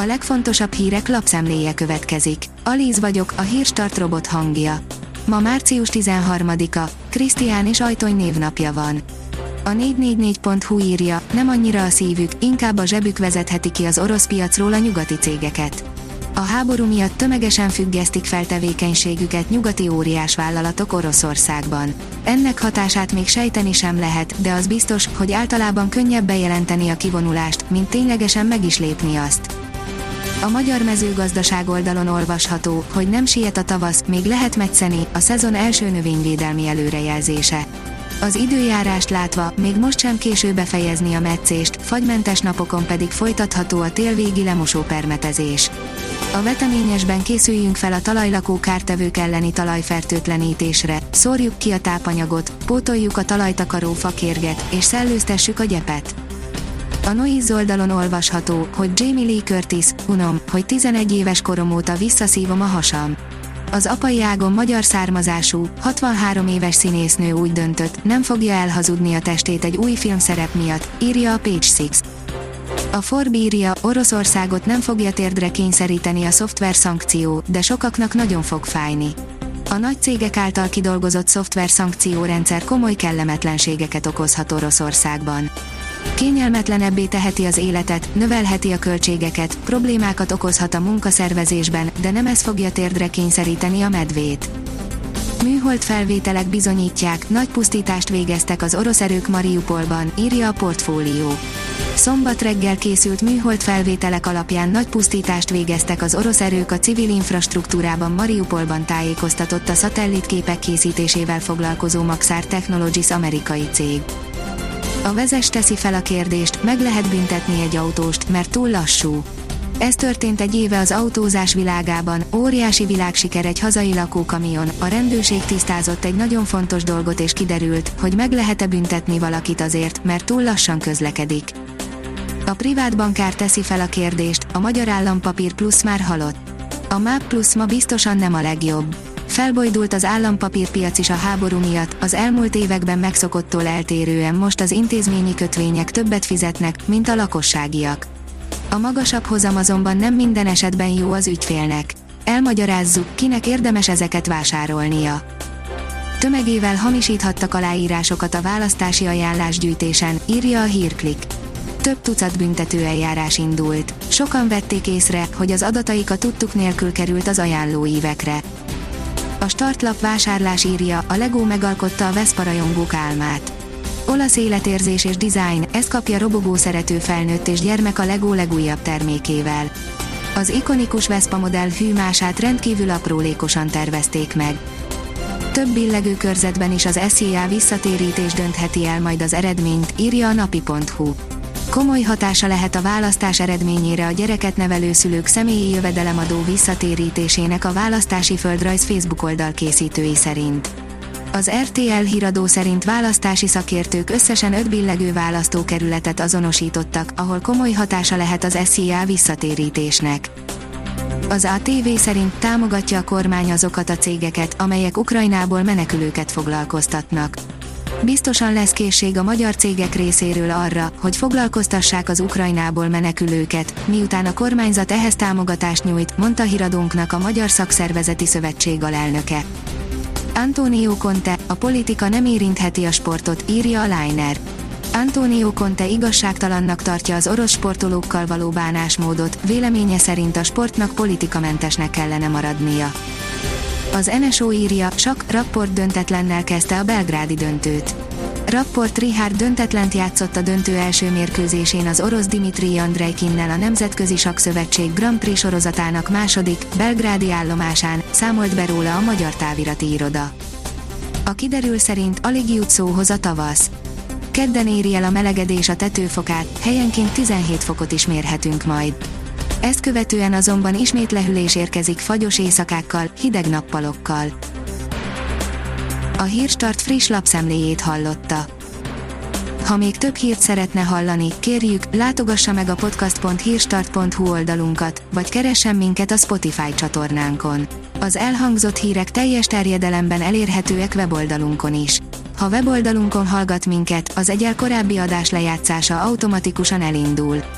A legfontosabb hírek lapszemléje következik. Alíz vagyok, a hírstart robot hangja. Ma március 13-a, Krisztián és Ajtony névnapja van. A 444.hu írja, nem annyira a szívük, inkább a zsebük vezetheti ki az orosz piacról a nyugati cégeket. A háború miatt tömegesen függesztik fel tevékenységüket nyugati óriás vállalatok Oroszországban. Ennek hatását még sejteni sem lehet, de az biztos, hogy általában könnyebb bejelenteni a kivonulást, mint ténylegesen meg is lépni azt. A magyar mezőgazdaság oldalon olvasható, hogy nem siet a tavasz, még lehet metszeni, a szezon első növényvédelmi előrejelzése. Az időjárást látva, még most sem késő befejezni a meccést, fagymentes napokon pedig folytatható a télvégi lemosó permetezés. A veteményesben készüljünk fel a talajlakó kártevők elleni talajfertőtlenítésre, szórjuk ki a tápanyagot, pótoljuk a talajtakaró fakérget, és szellőztessük a gyepet. A Noiz oldalon olvasható, hogy Jamie Lee Curtis, unom, hogy 11 éves korom óta visszaszívom a hasam. Az apai ágon magyar származású, 63 éves színésznő úgy döntött, nem fogja elhazudni a testét egy új filmszerep miatt, írja a Page Six. A Forb írja, Oroszországot nem fogja térdre kényszeríteni a szoftver szankció, de sokaknak nagyon fog fájni. A nagy cégek által kidolgozott szoftver szankciórendszer komoly kellemetlenségeket okozhat Oroszországban. Kényelmetlenebbé teheti az életet, növelheti a költségeket, problémákat okozhat a munkaszervezésben, de nem ez fogja térdre kényszeríteni a medvét. Műhold felvételek bizonyítják, nagy pusztítást végeztek az orosz erők Mariupolban, írja a portfólió. Szombat reggel készült műhold felvételek alapján nagy pusztítást végeztek az orosz erők a civil infrastruktúrában Mariupolban tájékoztatott a szatellitképek készítésével foglalkozó Maxar Technologies amerikai cég. A vezes teszi fel a kérdést, meg lehet büntetni egy autóst, mert túl lassú. Ez történt egy éve az autózás világában, óriási világsiker egy hazai lakókamion, a rendőrség tisztázott egy nagyon fontos dolgot és kiderült, hogy meg lehet-e büntetni valakit azért, mert túl lassan közlekedik. A privát bankár teszi fel a kérdést, a Magyar Állampapír Plusz már halott. A MÁP Plusz ma biztosan nem a legjobb. Felbojdult az állampapírpiac is a háború miatt, az elmúlt években megszokottól eltérően most az intézményi kötvények többet fizetnek, mint a lakosságiak. A magasabb hozam azonban nem minden esetben jó az ügyfélnek. Elmagyarázzuk, kinek érdemes ezeket vásárolnia. Tömegével hamisíthattak aláírásokat a választási ajánlásgyűjtésen, írja a hírklik. Több tucat büntető eljárás indult. Sokan vették észre, hogy az adataik a tudtuk nélkül került az ajánlóívekre. A startlap vásárlás írja, a Lego megalkotta a Vespa rajongók álmát. Olasz életérzés és design, ezt kapja robogó szerető felnőtt és gyermek a Lego legújabb termékével. Az ikonikus Vespa modell hűmását rendkívül aprólékosan tervezték meg. Több billegő körzetben is az SZIA visszatérítés döntheti el majd az eredményt, írja a napi.hu. Komoly hatása lehet a választás eredményére a gyereket nevelő szülők személyi jövedelemadó visszatérítésének a választási földrajz Facebook oldal készítői szerint. Az RTL híradó szerint választási szakértők összesen 5 billegő választókerületet azonosítottak, ahol komoly hatása lehet az SZIA visszatérítésnek. Az ATV szerint támogatja a kormány azokat a cégeket, amelyek Ukrajnából menekülőket foglalkoztatnak. Biztosan lesz készség a magyar cégek részéről arra, hogy foglalkoztassák az Ukrajnából menekülőket, miután a kormányzat ehhez támogatást nyújt, mondta híradónknak a Magyar Szakszervezeti Szövetség alelnöke. Antonio Conte, a politika nem érintheti a sportot, írja a Liner. Antonio Conte igazságtalannak tartja az orosz sportolókkal való bánásmódot, véleménye szerint a sportnak politikamentesnek kellene maradnia. Az NSO írja, Sak Rapport döntetlennel kezdte a belgrádi döntőt. Rapport Richard döntetlent játszott a döntő első mérkőzésén az orosz Dimitri Andrejkinnel a Nemzetközi Sakszövetség Grand Prix sorozatának második, belgrádi állomásán, számolt be róla a Magyar Távirati Iroda. A kiderül szerint alig jut szóhoz a tavasz. Kedden éri el a melegedés a tetőfokát, helyenként 17 fokot is mérhetünk majd. Ezt követően azonban ismét lehűlés érkezik fagyos éjszakákkal, hideg nappalokkal. A Hírstart friss lapszemléjét hallotta. Ha még több hírt szeretne hallani, kérjük, látogassa meg a podcast.hírstart.hu oldalunkat, vagy keressen minket a Spotify csatornánkon. Az elhangzott hírek teljes terjedelemben elérhetőek weboldalunkon is. Ha weboldalunkon hallgat minket, az egyel korábbi adás lejátszása automatikusan elindul.